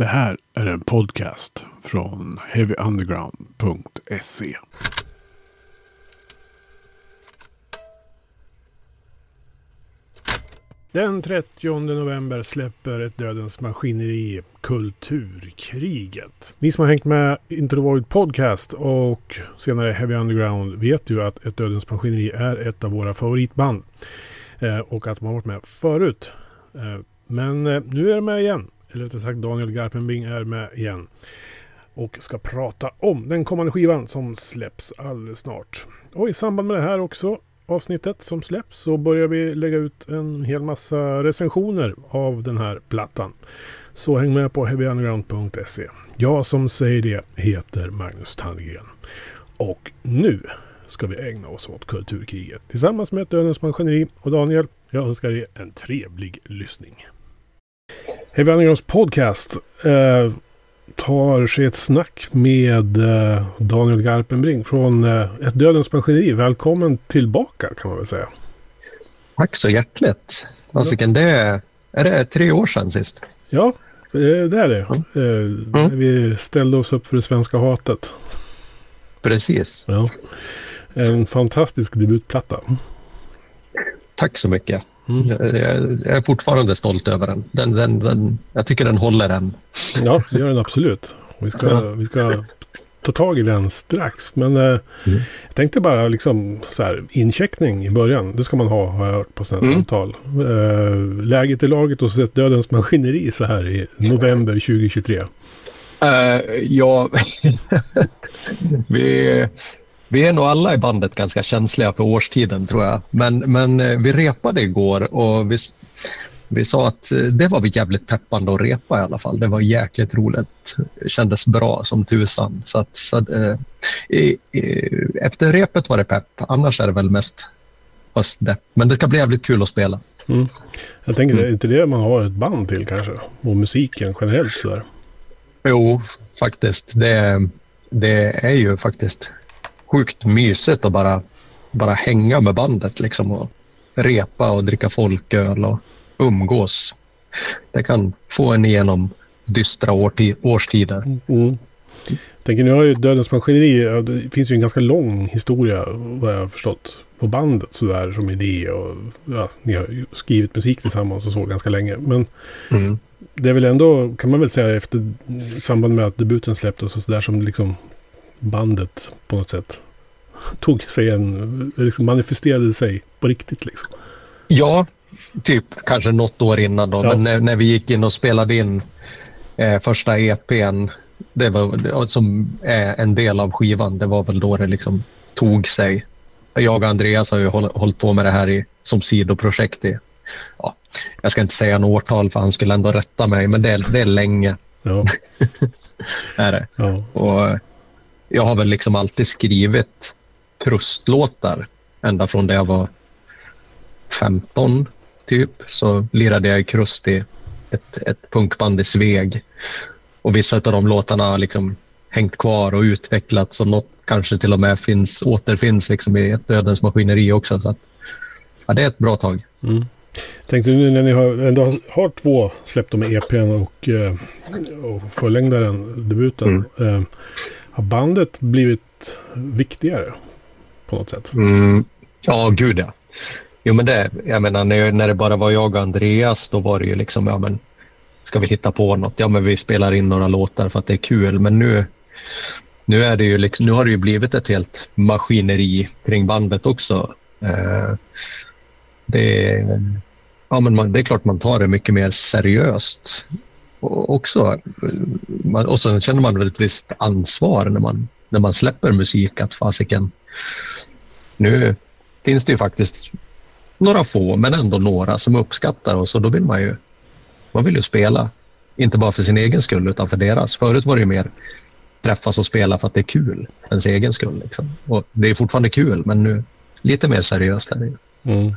Det här är en podcast från heavyunderground.se. Den 30 november släpper ett Dödens Maskineri Kulturkriget. Ni som har hängt med Intro Podcast och senare Heavy Underground vet ju att ett Dödens Maskineri är ett av våra favoritband. Eh, och att de har varit med förut. Eh, men eh, nu är de med igen. Eller rättare sagt Daniel Garpenbing är med igen. Och ska prata om den kommande skivan som släpps alldeles snart. Och i samband med det här också avsnittet som släpps så börjar vi lägga ut en hel massa recensioner av den här plattan. Så häng med på heavyunderground.se. Jag som säger det heter Magnus Tandgren. Och nu ska vi ägna oss åt kulturkriget tillsammans med Dödens Maskineri och Daniel. Jag önskar er en trevlig lyssning. Heavy Undergrounds podcast eh, tar sig ett snack med eh, Daniel Garpenbring från eh, Ett Dödens Maskineri. Välkommen tillbaka kan man väl säga. Tack så hjärtligt. Fasiken, det är, är det tre år sedan sist? Ja, det är det. Mm. Mm. Vi ställde oss upp för det svenska hatet. Precis. Ja. En fantastisk debutplatta. Tack så mycket. Mm. Jag, är fortfarande stolt över den. Den, den, den. Jag tycker den håller än. Ja, det gör den absolut. Vi ska, ja. vi ska ta tag i den strax. Men eh, mm. jag tänkte bara liksom så här, incheckning i början. Det ska man ha, har jag hört på sina mm. samtal. Eh, läget i laget och sett Dödens Maskineri så här i november 2023. Uh, ja, vi, vi är nog alla i bandet ganska känsliga för årstiden tror jag. Men, men eh, vi repade igår och vi, vi sa att eh, det var vi jävligt peppande att repa i alla fall. Det var jäkligt roligt. Det kändes bra som tusan. Så att, så att, eh, efter repet var det pepp. Annars är det väl mest höstdepp. Men det ska bli jävligt kul att spela. Mm. Jag tänker, mm. det är inte det man har ett band till kanske? Och musiken generellt sådär? Jo, faktiskt. Det, det är ju faktiskt sjukt mysigt att bara, bara hänga med bandet liksom och repa och dricka folköl och umgås. Det kan få en igenom dystra årstider. Mm. Tänker, nu har ju Dödens Maskineri, det finns ju en ganska lång historia vad jag har förstått på bandet sådär som idé och ja, ni har skrivit musik tillsammans och så ganska länge. Men mm. det är väl ändå, kan man väl säga efter samband med att debuten släpptes och sådär som liksom bandet på något sätt tog sig en, liksom manifesterade sig på riktigt liksom. Ja, typ kanske något år innan då. Ja. Men när, när, vi gick in och spelade in eh, första EPn, det var, som är en del av skivan, det var väl då det liksom tog sig. Jag och Andreas har ju håll, hållit på med det här i, som sidoprojekt i, ja, jag ska inte säga en årtal för han skulle ändå rätta mig, men det är, det är länge. Ja. är det. Ja. Och jag har väl liksom alltid skrivit krustlåtar ända från det jag var 15 typ så lirade jag i krust i ett, ett punkband i Sveg. Och vissa av de låtarna har liksom hängt kvar och utvecklats och något kanske till och med finns, återfinns liksom i ett Dödens maskineri också. Så att, ja, det är ett bra tag. Mm. Tänkte nu när ni har, ändå har två släppt med EPn och, eh, och förlängdaren, debuten. Mm. Eh, har bandet blivit viktigare på något sätt? Mm. Ja, gud ja. Jo, men det, jag menar, när, när det bara var jag och Andreas, då var det ju liksom, ja men, ska vi hitta på något? Ja, men vi spelar in några låtar för att det är kul. Men nu, nu, är det ju liksom, nu har det ju blivit ett helt maskineri kring bandet också. Eh, det, ja, men man, det är klart man tar det mycket mer seriöst också. Och sen känner man väl ett visst ansvar när man, när man släpper musik att fasiken, nu finns det ju faktiskt några få, men ändå några som uppskattar oss och då vill man ju, man vill ju spela. Inte bara för sin egen skull utan för deras. Förut var det ju mer träffas och spela för att det är kul, ens egen skull. Liksom. Och det är fortfarande kul, men nu lite mer seriöst är det ju. Mm.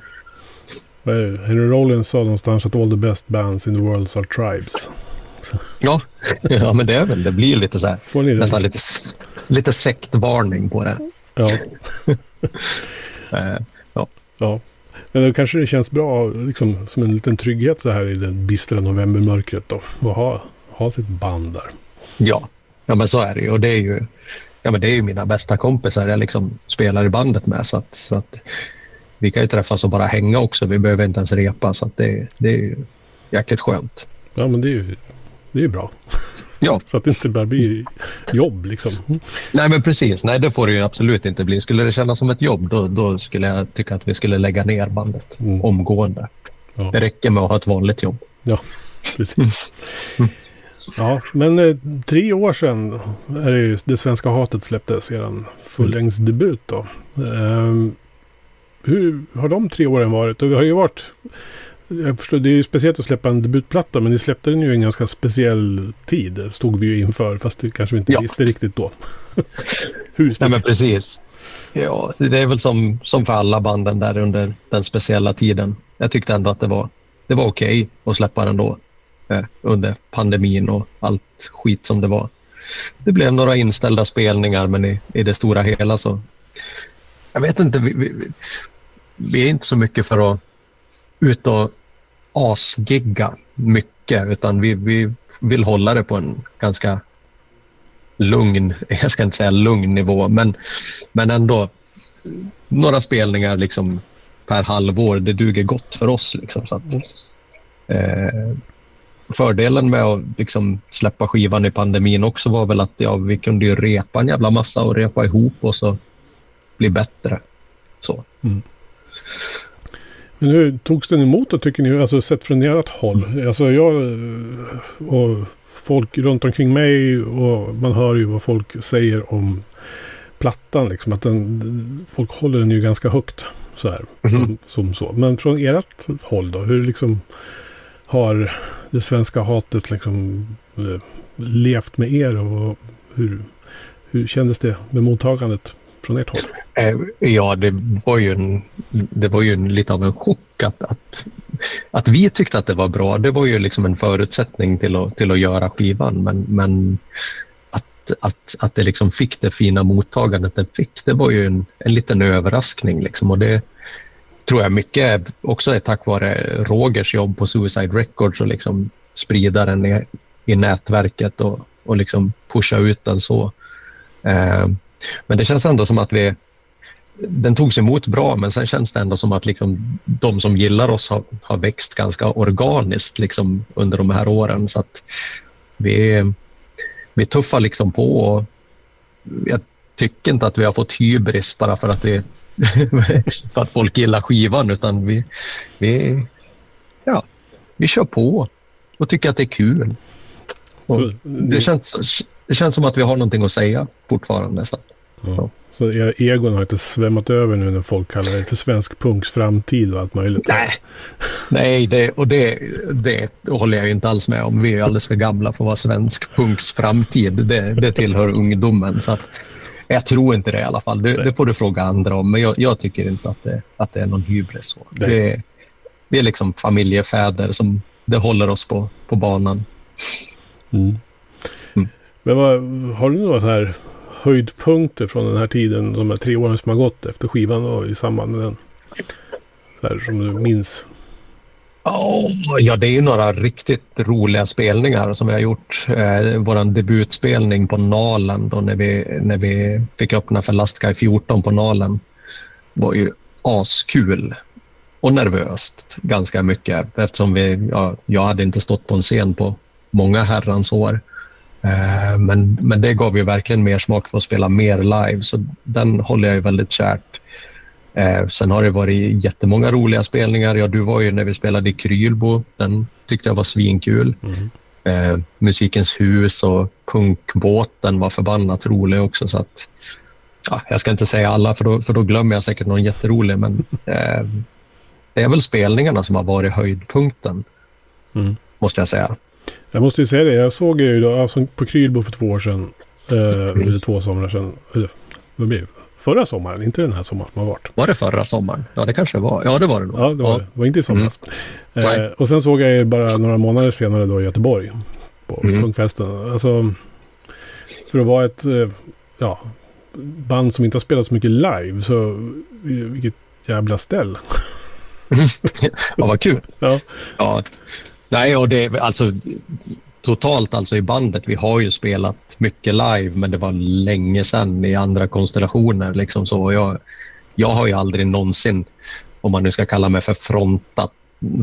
Henry Rollins sa någonstans att all the best bands in the world are tribes. Ja, ja, men det är väl, det blir lite så här, nästan lite, lite sektvarning på det. Ja. Eh, ja. ja. Men då kanske det känns bra liksom, som en liten trygghet så här i det bistra novembermörkret då. Att ha, ha sitt band där. Ja, ja men så är det ju. Och det är ju, ja, men det är ju mina bästa kompisar jag liksom spelar i bandet med. Så att, så att vi kan ju träffas och bara hänga också. Vi behöver inte ens repa. Så att det, det är ju jäkligt skönt. Ja, men det är ju, det är ju bra. Ja. Så att det inte bara blir jobb liksom. Nej men precis, nej det får det ju absolut inte bli. Skulle det kännas som ett jobb då, då skulle jag tycka att vi skulle lägga ner bandet Mm. omgående. Ja. Det räcker med att ha ett vanligt jobb. Ja, precis. Ja, men eh, tre år sedan är det ju Det svenska hatet släpptes, eran fullängdsdebut då. Ehm, hur har de tre åren varit? Och vi har ju varit... Jag förstår, det är ju speciellt att släppa en debutplatta, men ni släppte den ju i en ganska speciell tid. Stod vi ju inför, fast det kanske vi inte Ja. visste riktigt då. hur Nej speciellt? men precis. Ja, det är väl som, som för alla banden där under den speciella tiden. Jag tyckte ändå att det var, det var okej att släppa den då eh, under pandemin och allt skit som det var. Det blev några inställda spelningar men i, i det stora hela så... Jag vet inte, vi, vi, vi är inte så mycket för att ut och asgigga mycket utan vi, vi vill hålla det på en ganska lugn, jag ska inte säga lugn nivå, men, men ändå några spelningar liksom per halvår, det duger gott för oss. Liksom, så att, eh, fördelen med att liksom släppa skivan i pandemin också var väl att ja, vi kunde ju repa en jävla massa och repa ihop och så bli bättre. Så. Mm. Men hur togs den emot då tycker ni? Alltså sett från ert håll. Alltså jag eh, och folk runt omkring mig och man hör ju vad folk säger om plattan. Liksom, att den, folk håller den ju ganska högt. Så här, Mhm. som, som så. Men från ert håll då? Hur liksom har det svenska hatet liksom eh, levt med er? Och hur, hur kändes det med mottagandet från ert håll? Eh, ja, det var ju, en, det var ju en, lite av en chock att, att, att vi tyckte att det var bra. Det var ju liksom en förutsättning till att, till att göra skivan. Men, men att, att, att det liksom fick det fina mottagandet det fick, det var ju en, en liten överraskning. Liksom. Och det tror jag mycket också är tack vare Rogers jobb på Suicide Records och liksom sprida den i, i nätverket och, och liksom pusha ut den så. Eh, men det känns ändå som att vi den togs emot bra men sen känns det ändå som att liksom, de som gillar oss har, har växt ganska organiskt liksom, under de här åren. Så att vi, vi tuffar liksom på och jag tycker inte att vi har fått hybris bara för att, vi, för att folk gillar skivan utan vi, vi, ja, vi kör på och tycker att det är kul. Och det, känns, det känns som att vi har någonting att säga fortfarande. Så. Ja. Så egon har inte svämmat över nu när folk kallar det för svensk punks framtid och allt möjligt. Nej, Nej det, och det, det håller jag inte alls med om. Vi är alldeles för gamla för att vara svensk punks framtid. Det, det tillhör ungdomen. Så att, jag tror inte det i alla fall. Det, det får du fråga andra om. Men jag, jag tycker inte att det, att det är någon hybris. Så. Är- vi är liksom familjefäder som det håller oss på, på banan. Mm. Mm. Men vad, har du några så här höjdpunkter från den här tiden, de här tre åren som har gått efter skivan och i samband med den? Så här, som du minns. Oh, ja, det är ju några riktigt roliga spelningar som vi har gjort. Eh, Vår debutspelning på Nalen då när vi, när vi fick öppna för Lastguy 14 på Nalen var ju askul och nervöst ganska mycket eftersom vi, ja, jag hade inte stått på en scen på många herrans år. Eh, men, men det gav ju verkligen mer smak för att spela mer live så den håller jag ju väldigt kärt. Eh, sen har det varit jättemånga roliga spelningar. Ja, du var ju när vi spelade i Krylbo. Den tyckte jag var svinkul. Mm. Eh, Musikens hus och Punkbåten var förbannat rolig också. Så att, ja, jag ska inte säga alla för då, för då glömmer jag säkert någon jätterolig. Men eh, det är väl spelningarna som har varit höjdpunkten, Mm. måste jag säga. Jag måste ju säga det, jag såg ju då, alltså på Krylbo för två år sedan. Eh, eller två somrar sedan. Eller, vad blir det? Förra sommaren, inte den här sommaren som har varit. Var det förra sommaren? Ja, det kanske var. Ja, det var det nog. Ja, det var det. Det var inte i somras. Eh, Nej. och sen såg jag er bara några månader senare då i Göteborg. På Mm. punkfesten. Alltså, för att vara ett eh, ja, band som inte har spelat så mycket live. Så eh, vilket jävla ställ. ja, vad kul. Ja. Ja, nej, och det, alltså, totalt alltså i bandet, vi har ju spelat mycket live men det var länge sedan i andra konstellationer. Liksom så. Jag, jag har ju aldrig någonsin, om man nu ska kalla mig för frontat,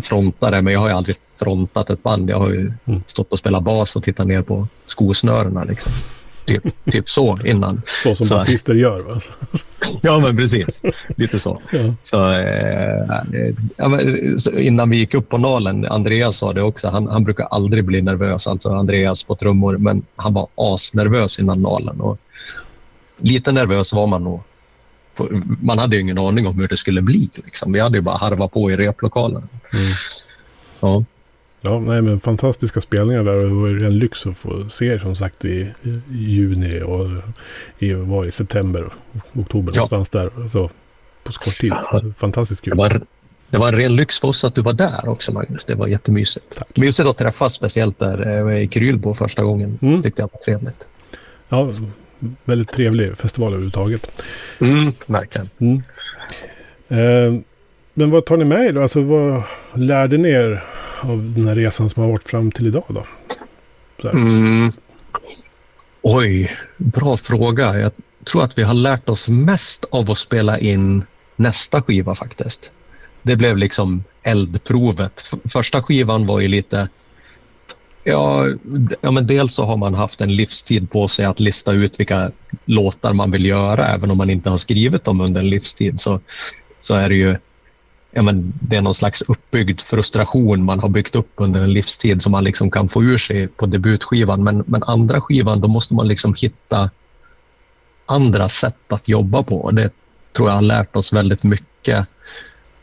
frontare, men jag har ju aldrig frontat ett band. Jag har ju mm. stått och spelat bas och tittat ner på skosnörena. Liksom. Typ, typ så innan. Så som basister gör va? ja men precis, lite så. Ja. Så, eh, ja, innan vi gick upp på nalen, Andreas sa det också, han, han brukar aldrig bli nervös, alltså Andreas på trummor, men han var asnervös innan nalen. Och lite nervös var man nog. Man hade ingen aning om hur det skulle bli. Liksom. Vi hade ju bara harvat på i replokalen. Mm. Ja. Ja, nej men fantastiska spelningar där och det var en lyx att få se er som sagt i, i juni och i, var i september, oktober ja. någonstans där. Alltså på så kort tid. Fantastiskt kul. Det var, det var en ren lyx för oss att du var där också Magnus. Det var jättemysigt. Tack. Mysigt att träffas speciellt där eh, i Krylbo första gången. Mm. Tyckte jag var trevligt. Ja, väldigt trevlig festival överhuvudtaget. Mm, verkligen. Mm. Eh, men vad tar ni med er då? Alltså vad lärde ni er av den här resan som har varit fram till idag då? Mm. Oj, bra fråga. Jag tror att vi har lärt oss mest av att spela in nästa skiva faktiskt. Det blev liksom eldprovet. Första skivan var ju lite... Ja, ja, men dels så har man haft en livstid på sig att lista ut vilka låtar man vill göra. Även om man inte har skrivit dem under en livstid så, så är det ju ja, men det är någon slags uppbyggd frustration man har byggt upp under en livstid som man liksom kan få ur sig på debutskivan. Men, men andra skivan, då måste man liksom hitta andra sätt att jobba på. Det tror jag har lärt oss väldigt mycket.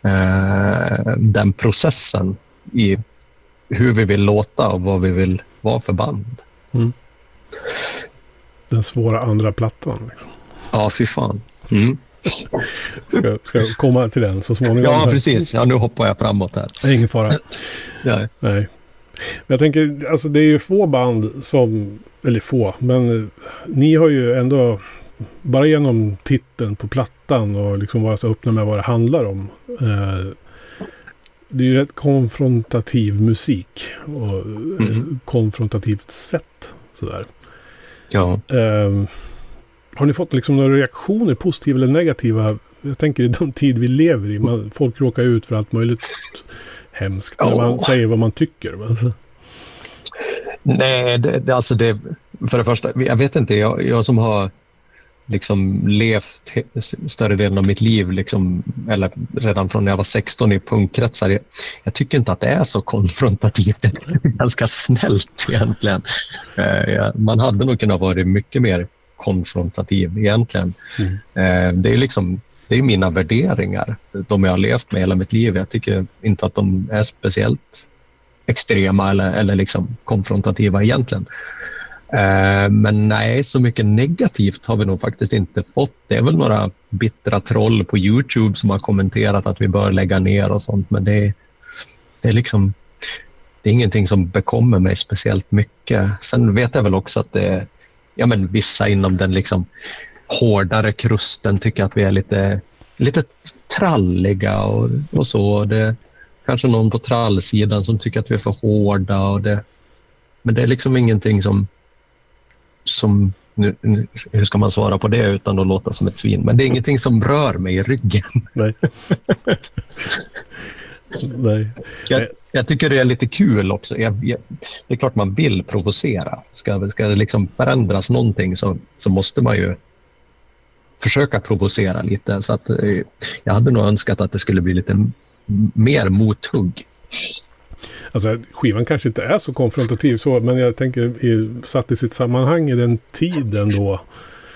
Eh, den processen i hur vi vill låta och vad vi vill vara för band. Mm. Den svåra andra plattan. Liksom. Ja, fy fan. Mm. Ska, ska komma till den så småningom. Ja, precis. Ja, nu hoppar jag framåt här. Ingen fara. Nej. Nej. Men jag tänker, alltså det är ju få band som, eller få, men ni har ju ändå, bara genom titeln på plattan och liksom vara så öppna med vad det handlar om. Eh, det är ju rätt konfrontativ musik och mm. konfrontativt sätt. Sådär. Ja. Eh, har ni fått liksom några reaktioner, positiva eller negativa? Jag tänker i den tid vi lever i. Man, folk råkar ut för allt möjligt hemskt när man säger vad man tycker. Alltså. Nej, det, det, alltså det, för det första, jag vet inte, jag, jag som har liksom levt större delen av mitt liv, liksom, eller redan från när jag var 16 i punkkretsar. Jag, jag tycker inte att det är så konfrontativt. Det är ganska snällt egentligen. Uh, man hade nog kunnat vara mycket mer konfrontativ egentligen. Mm. Eh, det är liksom det är mina värderingar, de jag har levt med hela mitt liv. Jag tycker inte att de är speciellt extrema eller, eller liksom konfrontativa egentligen. Eh, men nej, så mycket negativt har vi nog faktiskt inte fått. Det är väl några bittra troll på Youtube som har kommenterat att vi bör lägga ner och sånt, men det, det är liksom det är ingenting som bekommer mig speciellt mycket. Sen vet jag väl också att det, ja, men vissa inom den liksom hårdare krusten tycker att vi är lite, lite tralliga och, och så. Det, kanske någon på trallsidan som tycker att vi är för hårda. Och det, men det är liksom ingenting som... som nu, nu, hur ska man svara på det utan att låta som ett svin? Men det är ingenting som rör mig i ryggen. Nej. Nej. Jag, jag, tycker det är lite kul också. Jag, jag, det är klart man vill provocera. Ska, ska det liksom förändras någonting så, så måste man ju försöka provocera lite. Så att, eh, jag hade nog önskat att det skulle bli lite mer mothugg. Alltså skivan kanske inte är så konfrontativ så, men jag tänker i, satt i sitt sammanhang i den tiden då.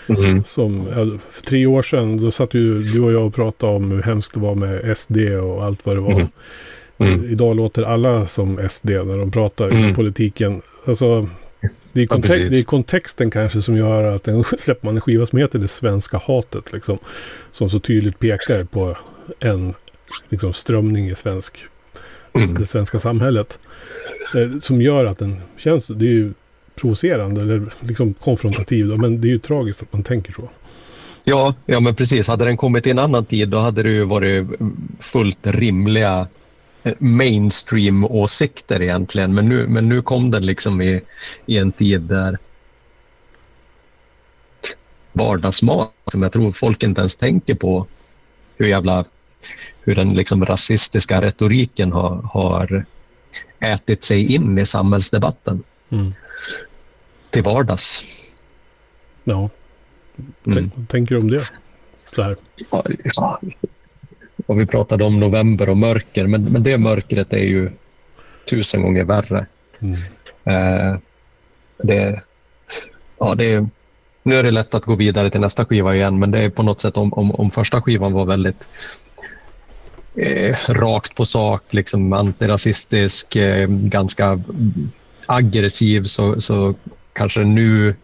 Mm. Som, för tre år sedan, då satt ju du och jag och pratade om hur hemskt det var med SD och allt vad det var. Mm. Mm. Idag låter alla som SD när de pratar mm. politiken. Alltså, det är, kontext, ja, det är, kontexten kanske som gör att den släpper man en skiva som heter Det svenska hatet. Liksom, som så tydligt pekar på en liksom, strömning i svensk, mm. det svenska samhället. Eh, som gör att den känns, det är ju provocerande eller liksom konfrontativ. Då, men det är ju tragiskt att man tänker så. Ja, ja men precis. Hade den kommit i en annan tid då hade det ju varit fullt rimliga mainstream-åsikter egentligen. Men nu, men nu kom den liksom i, i en tid där vardagsmat som jag tror folk inte ens tänker på hur jävla hur den liksom rasistiska retoriken har, har ätit sig in i samhällsdebatten. Mm. Till vardags. Ja. Mm. Tänker du om det? Så här. Ja, ja. Och vi pratade om november och mörker, men, men det mörkret är ju tusen gånger värre. Mm. Eh, det, ja, det är, nu är det lätt att gå vidare till nästa skiva igen, men det är på något sätt om, om, om första skivan var väldigt eh, rakt på sak, liksom antirasistisk, eh, ganska aggressiv så, så kanske nu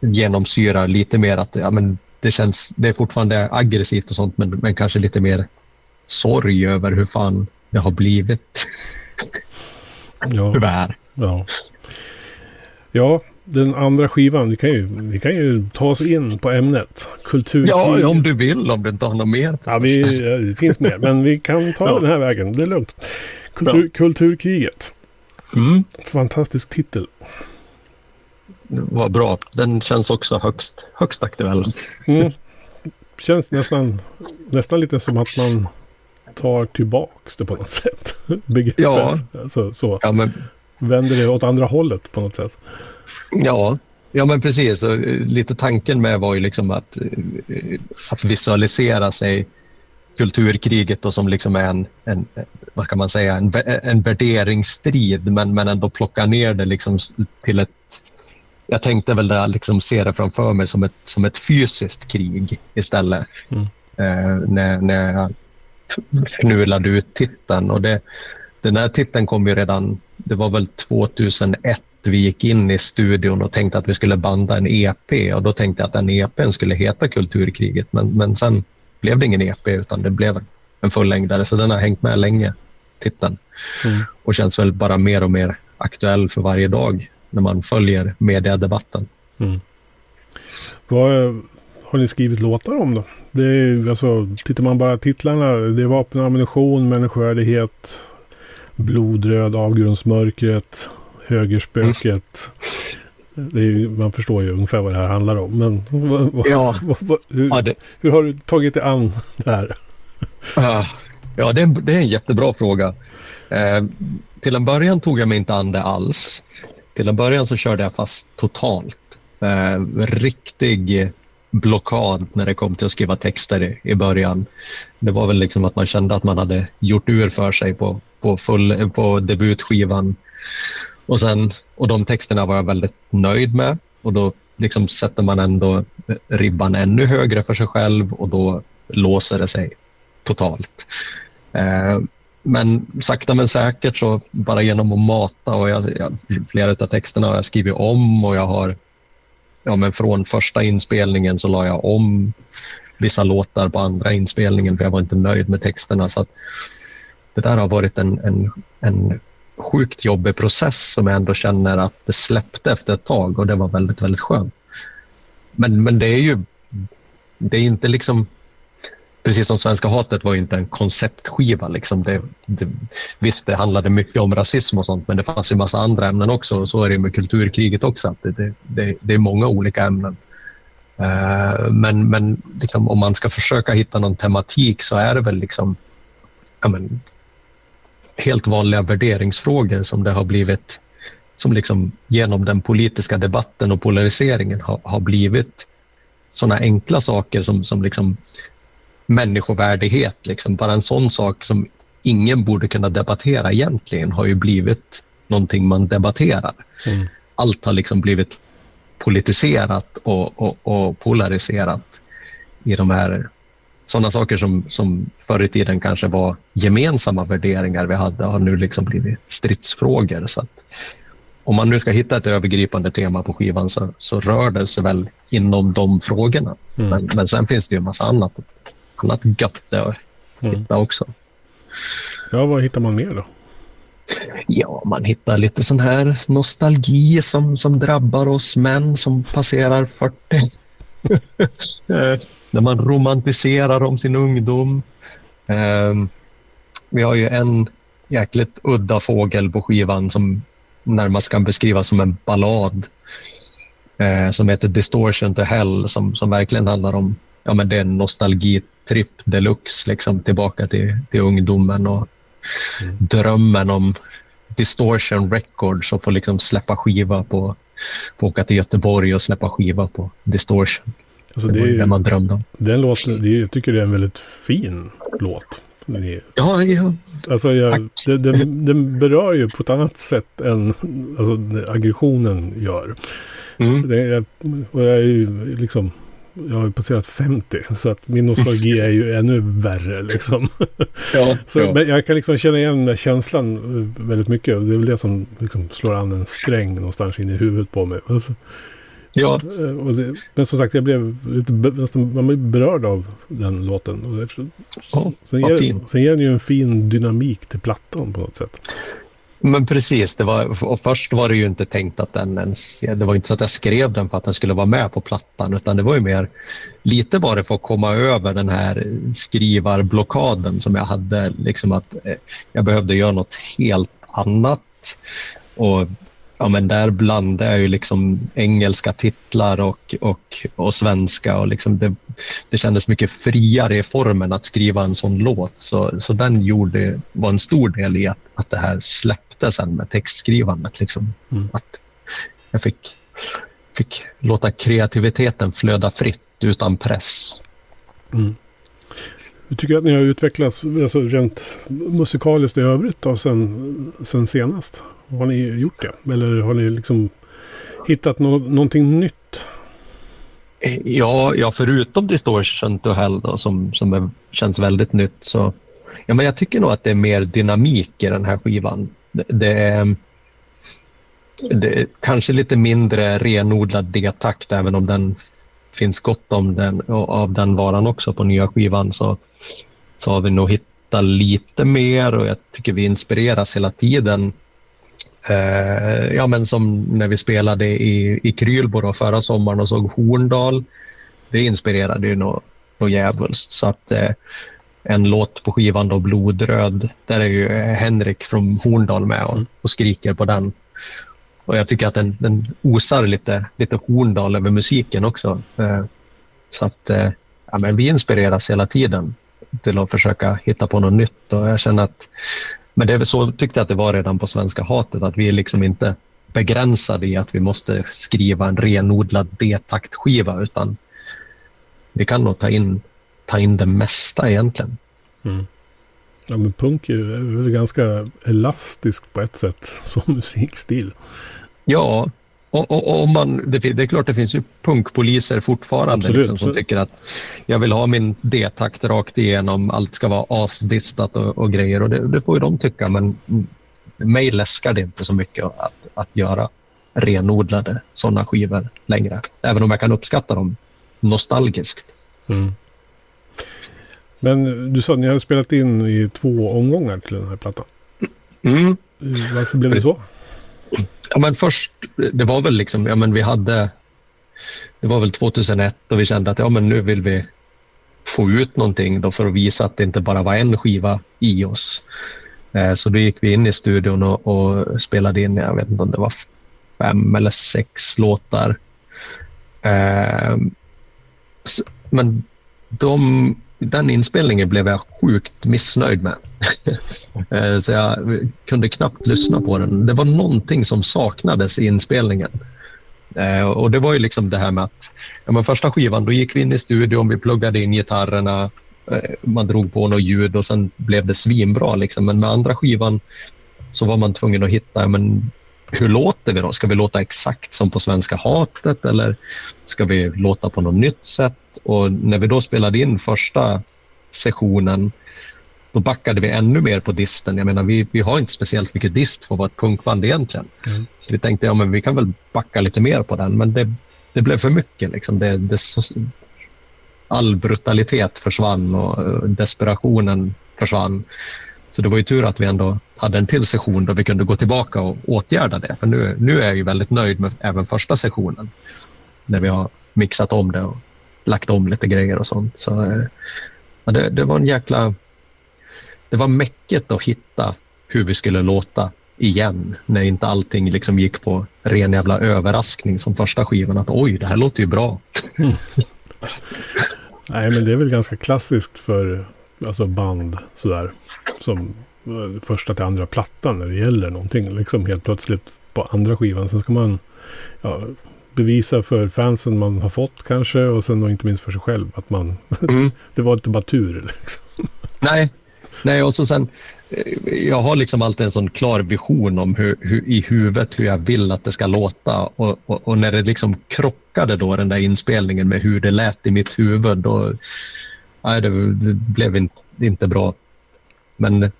genomsyrar lite mer att ja, men det, känns, det är fortfarande aggressivt och sånt men, men kanske lite mer sorg över hur fan det har blivit. ja. Tyvärr. Ja. ja, den andra skivan, vi kan ju, vi kan ju ta oss in på ämnet. Kultur. Ja, om du vill, om du inte har något mer. Ja, vi, det finns mer, men vi kan ta ja. den här vägen. Det är lugnt. Kultur, kulturkriget. Mm. Fantastisk titel. Vad bra. Den känns också högst, högst aktuell. Mm. Känns nästan, nästan lite som att man tar tillbaks det på något sätt. Begreppet. Ja. Alltså, så. Ja, men... Vänder det åt andra hållet på något sätt. Ja, ja men precis. Och eh, lite tanken med var ju liksom att, eh, att visualisera sig kulturkriget och som liksom är en, en, vad ska man säga, en, en värderingsstrid men, men ändå plocka ner det liksom till ett jag tänkte väl där liksom se det framför mig som ett, som ett fysiskt krig istället. Mm. Eh, när, när jag fnulade ut titeln. Och det, den här titeln kom ju redan, det var väl 2001 vi gick in i studion och tänkte att vi skulle banda en EP och då tänkte jag att den EPn skulle heta Kulturkriget men, men sen blev det ingen EP utan det blev en fullängdare så den har hängt med länge, titeln. Mm. Och känns väl bara mer och mer aktuell för varje dag när man följer mediedebatten. Mm. Vad har ni skrivit låtar om då? Det är, alltså, tittar man bara titlarna, det är vapen och ammunition, människovärdighet, blodröd, avgrundsmörkret, högerspöket. Är, man förstår ju ungefär vad det här handlar om. Men vad, ja. vad, hur, ja, det... hur, har du tagit dig an det här? Ja, det är, en, det är en jättebra fråga. Eh, till en början tog jag mig inte an det alls. Till en början så körde jag fast totalt. Eh, riktig blockad när det kom till att skriva texter i, i början. Det var väl liksom att man kände att man hade gjort ur för sig på, på, full, på debutskivan. Och, sen, och de texterna var jag väldigt nöjd med och då liksom sätter man ändå ribban ännu högre för sig själv och då låser det sig totalt. Eh, men sakta men säkert så bara genom att mata och jag, jag, flera av texterna har jag skrivit om och jag har ja, men från första inspelningen så la jag om vissa låtar på andra inspelningen för jag var inte nöjd med texterna. Så det där har varit en, en, en sjukt jobbig process som jag ändå känner att det släppte efter ett tag och det var väldigt, väldigt skönt. Men, men det är ju det är inte liksom precis som Svenska hatet var inte en konceptskiva. Liksom. Det, det, visst, det handlade mycket om rasism och sånt, men det fanns en massa andra ämnen också. Och så är det med kulturkriget också. Det, det, det är många olika ämnen. Uh, men men liksom, om man ska försöka hitta någon tematik så är det väl liksom, men, helt vanliga värderingsfrågor som det har blivit som liksom genom den politiska debatten och polariseringen har, har blivit sådana enkla saker som, som liksom människovärdighet. Liksom. Bara en sån sak som ingen borde kunna debattera egentligen har ju blivit någonting man debatterar. Mm. Allt har liksom blivit politiserat och, och, och, polariserat i de här sådana saker som, som förr i tiden kanske var gemensamma värderingar vi hade har nu liksom blivit stridsfrågor. Så om man nu ska hitta ett övergripande tema på skivan så, så rör det sig väl inom de frågorna. Mm. Men, men sen finns det ju en massa annat annat gött att mm. hitta också. Ja, vad hittar man mer då? Ja, man hittar lite sån här nostalgi som, som drabbar oss män som passerar 40. När man romantiserar om sin ungdom. Um, vi har ju en jäkligt udda fågel på skivan som närmast kan beskrivas som en ballad eh, som heter Distortion to Hell som, som verkligen handlar om ja, men det är en nostalgitripp deluxe liksom, tillbaka till, till ungdomen och mm. drömmen om Distortion Records och få liksom släppa skiva på, få åka till Göteborg och släppa skiva på Distortion. Alltså det, det, är, det man drömde om. Den låten, det, jag tycker det är en väldigt fin låt. Ja, ja. Alltså jag, det, den, den, berör ju på ett annat sätt än alltså, aggressionen gör. Mm. Det, och jag är ju liksom, jag har ju passerat 50 så att min nostalgi är ju ännu värre liksom. Ja, så, ja. Men jag kan liksom känna igen den där känslan eh, väldigt mycket. Det är väl det som liksom slår an en sträng någonstans in i huvudet på mig. Alltså, Ja. Eh, det, men som sagt, jag blev lite nästan, man blev berörd av den låten. Och det, oh, sen, ger, sen ger den ju en fin dynamik till plattan på något sätt. Men precis, det var, och först var det ju inte tänkt att den ens, det var inte så att jag skrev den för att den skulle vara med på plattan utan det var ju mer lite bara för att komma över den här skrivarblockaden som jag hade, liksom att eh, jag behövde göra något helt annat. Och ja, men där blandade jag ju liksom engelska titlar och, och, och svenska. Och liksom det, det kändes mycket friare i formen att skriva en sån låt. Så, så den gjorde, var en stor del i att, att det här släppte sen med textskrivandet. Liksom. Mm. Att jag fick, fick låta kreativiteten flöda fritt utan press. Mm. Hur tycker att ni har utvecklats alltså rent musikaliskt i övrigt då, sen, sen senast? Har ni gjort det? Eller har ni liksom hittat no någonting nytt? Ja, ja, förutom Distortion to Hell då, som, som är, känns väldigt nytt så ja, men jag tycker nog att det är mer dynamik i den här skivan. Det, det är, det är kanske lite mindre renodlad D-takt även om den finns gott om den, av den varan också på nya skivan så, så har vi nog hittat lite mer och jag tycker vi inspireras hela tiden ja, men som när vi spelade i, i Krylbo förra sommaren och såg Horndal. Det inspirerade ju något, djävulskt. Så att, eh, en låt på skivan då, Blodröd, där är ju Henrik från Horndal med och, och skriker på den. Och jag tycker att den, den osar lite, lite Horndal över musiken också. Eh, så att eh, ja, men vi inspireras hela tiden till att försöka hitta på något nytt och jag känner att men det är väl så tyckte jag att det var redan på Svenska hatet, att vi är liksom inte begränsade i att vi måste skriva en renodlad D-taktskiva utan vi kan nog ta in, ta in det mesta egentligen. Mm. Ja men punk är väl ganska elastiskt på ett sätt som musikstil. Ja, och, och, och man, det, det, är klart det finns ju punkpoliser fortfarande liksom, som tycker att jag vill ha min D-takt rakt igenom, allt ska vara asdistat och, och grejer och det, det, får ju de tycka men mig läskar det inte så mycket att, att göra renodlade sådana skivor längre. Även om jag kan uppskatta dem nostalgiskt. Mm. Men du sa att ni har spelat in i två omgångar till den här plattan. Mm. Varför blev det så? Ja, men först, det var väl liksom, ja men vi hade, det var väl 2001 och vi kände att ja men nu vill vi få ut någonting då för att visa att det inte bara var en skiva i oss. Eh, så då gick vi in i studion och, och, spelade in, jag vet inte om det var fem eller sex låtar. Eh, men de den inspelningen blev jag sjukt missnöjd med. Eh, så jag kunde knappt lyssna på den. Det var någonting som saknades i inspelningen. Eh, och det var ju liksom det här med att ja, men första skivan, då gick vi in i studion, vi pluggade in gitarrerna, eh, man drog på något ljud och sen blev det svinbra. Liksom. Men med andra skivan så var man tvungen att hitta, men hur låter vi då? Ska vi låta exakt som på Svenska hatet eller ska vi låta på något nytt sätt? Och när vi då spelade in första sessionen då backade vi ännu mer på disten. Jag menar, vi, vi har inte speciellt mycket dist för att vara ett punkband egentligen. Mm. Så vi tänkte ja, men vi kan väl backa lite mer på den, men det, det blev för mycket. Liksom. Det, det, all brutalitet försvann och desperationen försvann. Så det var ju tur att vi ändå hade en till session där vi kunde gå tillbaka och åtgärda det. För nu, nu är jag ju väldigt nöjd med även första sessionen. När vi har mixat om det och lagt om lite grejer och sånt. Så, eh, ja, det, det var en jäkla det var mäcket att hitta hur vi skulle låta igen när inte allting liksom gick på ren jävla överraskning som första skivan. Att oj, det här låter ju bra. Mm. Nej, men det är väl ganska klassiskt för alltså band sådär. Som eh, första till andra plattan när det gäller någonting. Liksom helt plötsligt på andra skivan. Sen ska man ja, bevisa för fansen man har fått kanske. Och sen och inte minst för sig själv. Att man... Mm. det var inte bara tur liksom. Nej, Nej, och så sen, eh, jag har liksom alltid en sån klar vision om hur, hur, i huvudet hur jag vill att det ska låta och, och, och, när det liksom krockade då den där inspelningen med hur det lät i mitt huvud då, nej, det, det blev inte, inte bra. Men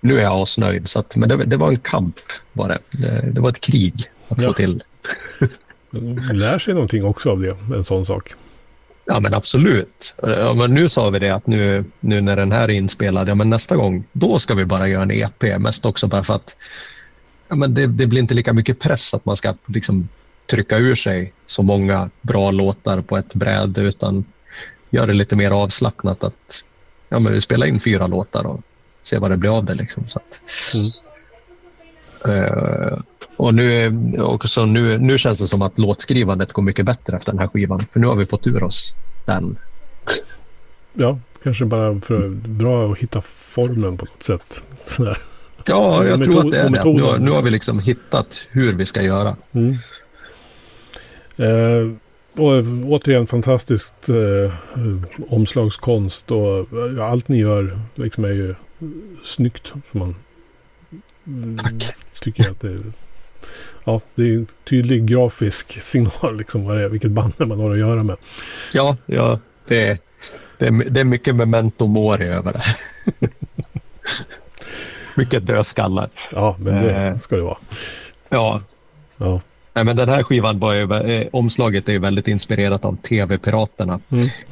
nu är jag asnöjd. Så att, men det, det, var en kamp var det. det. Det, var ett krig att ja. få till. Man lär sig någonting också av det, en sån sak. Ja men absolut. Ja, men nu sa vi det att nu, nu när den här är inspelad, ja men nästa gång, då ska vi bara göra en EP. Mest också bara för att ja, men det, det blir inte lika mycket press att man ska liksom trycka ur sig så många bra låtar på ett bräde utan gör det lite mer avslappnat att ja, men vi spelar in fyra låtar och ser vad det blir av det. Liksom, så att, mm. uh, och nu, också nu, nu känns det som att låtskrivandet går mycket bättre efter den här skivan. För nu har vi fått ur oss den. Ja, kanske bara för bra att hitta formen på något sätt. Sådär. Ja, jag tror att det är det. Nu, har, nu har vi liksom hittat hur vi ska göra. Mm. Eh, och återigen fantastiskt eh, omslagskonst och ja, allt ni gör liksom är ju snyggt. Man Tack. tycker att det ja, det är en tydlig grafisk signal liksom vad det är, vilket band man har att göra med. Ja, ja det, är, det, är, det är mycket memento mori över det. mycket dödskallar. Ja, men det eh, ska det vara. Ja. ja. Nej, men den här skivan var ju, eh, omslaget är ju väldigt inspirerat av TV-piraterna.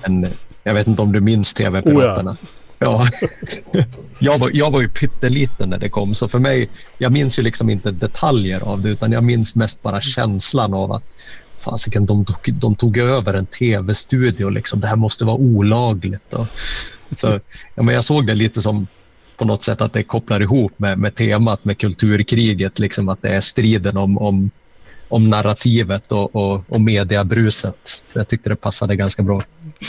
Mm. jag vet inte om du minns TV-piraterna. Oh ja. Ja, jag var, jag var ju pytteliten när det kom så för mig, jag minns ju liksom inte detaljer av det utan jag minns mest bara känslan av att fasiken, de, tog, de tog över en tv-studio liksom. Det här måste vara olagligt. Och, så, ja, men jag såg det lite som på något sätt att det kopplar ihop med, med temat med kulturkriget, liksom att det är striden om, om, om narrativet och, och, och mediabruset. Jag tyckte det passade ganska bra.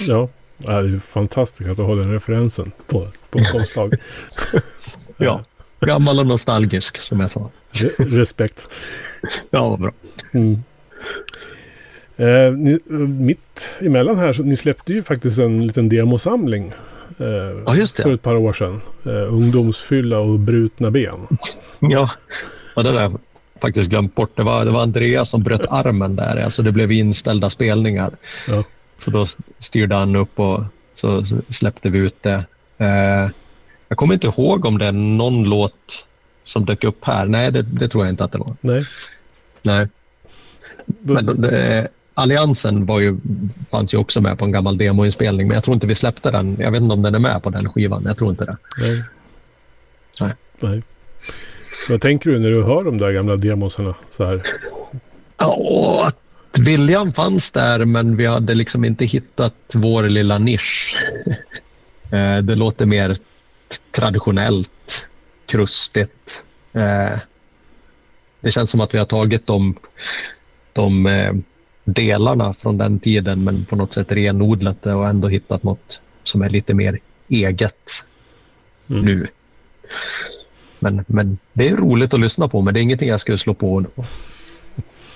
Ja, det är fantastiskt att du har den referensen på, på omslag. ja, gammal och nostalgisk som jag sa. respekt. Ja, bra. Mm. Eh, ni, mitt emellan här, så ni släppte ju faktiskt en liten demosamling. Eh, ja, just det. För ett par år sedan. Eh, ungdomsfylla och brutna ben. ja, ja det där faktiskt glömt bort. Det var, det var Andreas som bröt armen där. Alltså det blev inställda spelningar. Ja. Så då styrde han upp och så släppte vi ut det. Eh, jag kommer inte ihåg om det är någon låt som dök upp här. Nej, det, det tror jag inte att det var. Nej. Nej. Men det, Alliansen var ju, fanns ju också med på en gammal demoinspelning, men jag tror inte vi släppte den. Jag vet inte om den är med på den skivan. Jag tror inte det. Nej. Nej. Nej. Vad tänker du när du hör de där gamla demosarna så här? Ja, viljan fanns där men vi hade liksom inte hittat vår lilla nisch. Eh, det låter mer traditionellt, krustigt. Eh, det känns som att vi har tagit de, de eh, delarna från den tiden men på något sätt renodlat det och ändå hittat något som är lite mer eget mm. nu. Men, men det är roligt att lyssna på men det är ingenting jag skulle slå på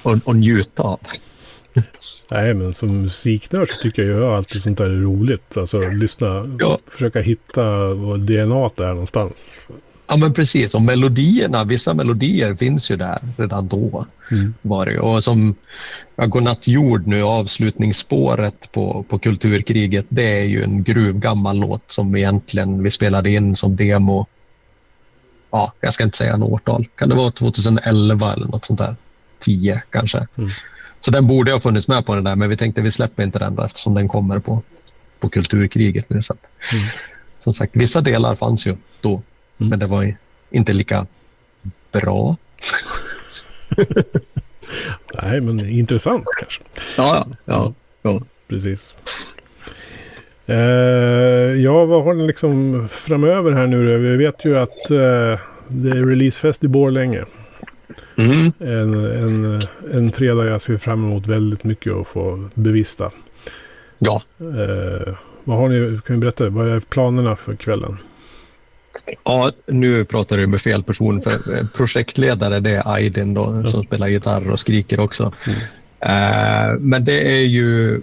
och, och njuta av. Nej, men som musiknörd så tycker jag ju alltid sånt där är roligt. Alltså lyssna, ja. försöka hitta vad DNA är någonstans. Ja, men precis. Och melodierna, vissa melodier finns ju där redan då. Mm. Var det. Och som ja, Godnatt jord nu, avslutningsspåret på, på Kulturkriget, det är ju en gruvgammal låt som egentligen vi spelade in som demo. Ja, jag ska inte säga något årtal. Kan det vara 2011 eller något sånt där? 10 kanske. Mm. Så den borde ha funnits med på den där, men vi tänkte vi släpper inte den då, eftersom den kommer på, på kulturkriget nu. Så mm. Som sagt, vissa delar fanns ju då, mm. men det var inte lika bra. Nej, men intressant kanske. Ja, ja. ja, ja. Precis. Eh, ja, vad har ni liksom framöver här nu då? Vi vet ju att eh, det är releasefest i Borlänge. Mm. En, en, en fredag jag ser fram emot väldigt mycket att få bevista. Ja, Eh, vad har ni, kan ni berätta, vad är planerna för kvällen? Ja, nu pratar du med fel person. För eh, projektledare det är Aydin då, som spelar gitarr och skriker också. Eh, men det är ju eh,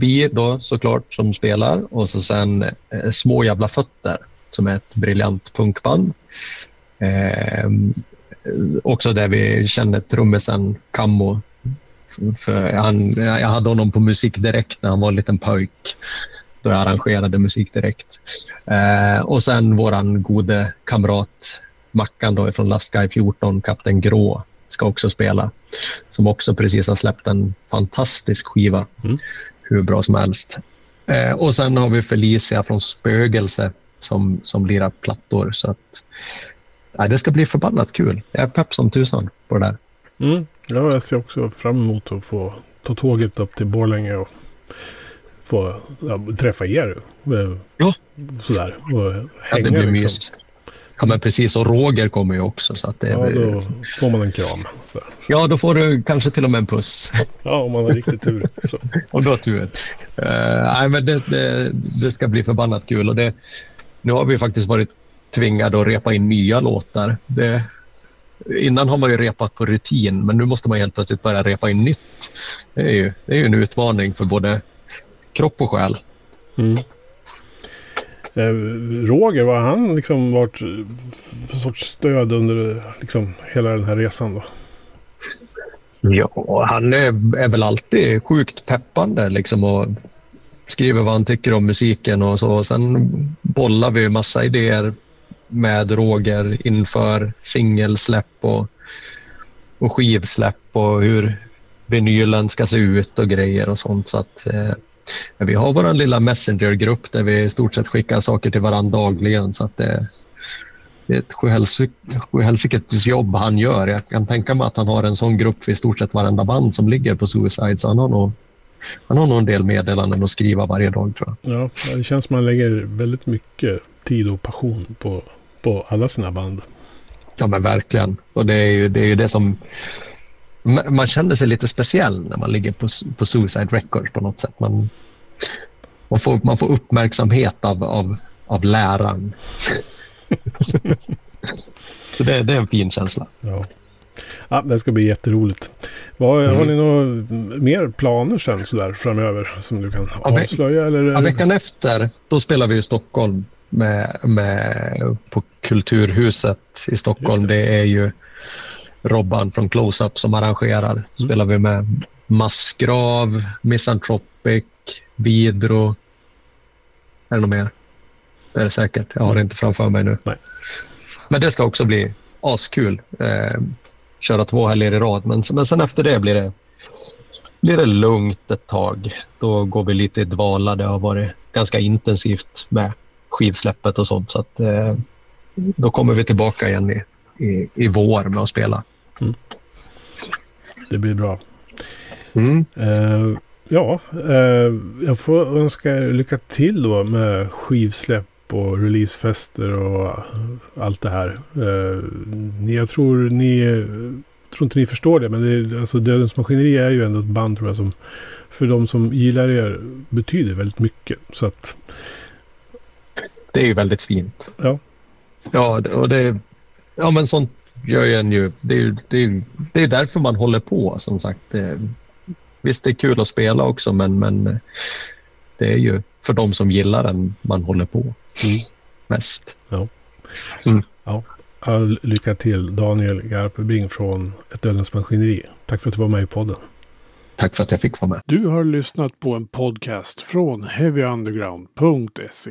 vi då såklart som spelar och så sen eh, Små jävla fötter som är ett briljant punkband. Eh, också där vi känner trummisen Kammo. För han, jag hade honom på musik direkt när han var en liten pojk då jag arrangerade musik direkt. Eh, och sen våran gode kamrat Mackan då från Last Guy 14, Kapten Grå, ska också spela. Som också precis har släppt en fantastisk skiva. Mm. Hur bra som helst. Eh, och sen har vi Felicia från Spögelse som, som lirar plattor. Så att, ja, det ska bli förbannat kul. Jag är pepp som tusan på det där. Mm. Ja, jag ser också fram emot att få ta tåget upp till Borlänge och få ja, träffa er. eh, Ja. Sådär. Och Ja, hänga det blir liksom. mys. Ja, men precis. Och Roger kommer ju också. Så att det Ja, blir... då får man en kram. Sådär. ja, då får du kanske till och med en puss. Ja, om man har riktigt tur. Så. Om du har tur. Uh, nej, men det, det, det ska bli förbannat kul. Och det, nu har vi faktiskt varit tvingade att repa in nya låtar. Det, innan har man ju repat på rutin, men nu måste man helt plötsligt börja repa in nytt. Det är ju, det är ju en utmaning för både kropp och själ. Mm. Eh, Roger, vad har han liksom varit för sorts stöd under liksom hela den här resan då? Ja, han är, är väl alltid sjukt peppande liksom och skriver vad han tycker om musiken och så. Sen bollar vi massa idéer med Roger inför singelsläpp och, och skivsläpp och hur vinylen ska se ut och grejer och sånt. Så att, eh, vi har vår lilla messengergrupp där vi i stort sett skickar saker till varandra dagligen. Så att det, det är ett sjuhelsik- sjuhelsikes jobb han gör. Jag kan tänka mig att han har en sån grupp för i stort sett varenda band som ligger på Suicide. Så han har nog, han har nog en del meddelanden att skriva varje dag tror jag. Ja, det känns som att man lägger väldigt mycket tid och passion på, på alla sina band. Ja men verkligen. Och det är ju det, är ju det som... ma- Man känner sig lite speciell när man ligger på, på Suicide Records på något sätt. Man, man, får, man får uppmärksamhet av, av, av läraren. Så det, det är en fin känsla. Ja. Ja, det ska bli jätteroligt. Vad, Mm. Har ni några mer planer sen sådär framöver som du kan avslöja? Eller? Ja, veckan efter då spelar vi i Stockholm med, med, på Kulturhuset i Stockholm. Just Det. är ju Robban från Close-Up som arrangerar. Spelar vi med Massgrav, Misanthropic, Vidro. Är det något mer? Det är det säkert. Jag har det inte framför mig nu. Nej. Men det ska också bli askul. Eh, köra två helger i rad. Men, men sen efter det blir det, blir det lugnt ett tag. Då går vi lite i dvala. Det har varit ganska intensivt med skivsläppet och sånt. Så att, eh, då kommer vi tillbaka igen i, i, i vår med att spela. Det blir bra. Mm. Eh, ja, eh, jag får önska er lycka till då med skivsläpp och releasefester och allt det här. Ni, jag tror ni, tror inte ni förstår det, men det, är- alltså Dödens Maskineri är ju ändå ett band tror jag som för de som gillar er betyder väldigt mycket. Så att, Det är ju väldigt fint. ja. Ja, och det, ja men sånt gör ju en ju. Det är ju det är, det är därför man håller på som sagt. Det, visst, det är kul att spela också, men, men det är ju för de som gillar den man håller på Mm. mest. All lycka till Daniel Garpebring från Ett Dödens Maskineri. Tack för att du var med i podden. Tack för att jag fick vara med. Du har lyssnat på en podcast från heavyunderground.se.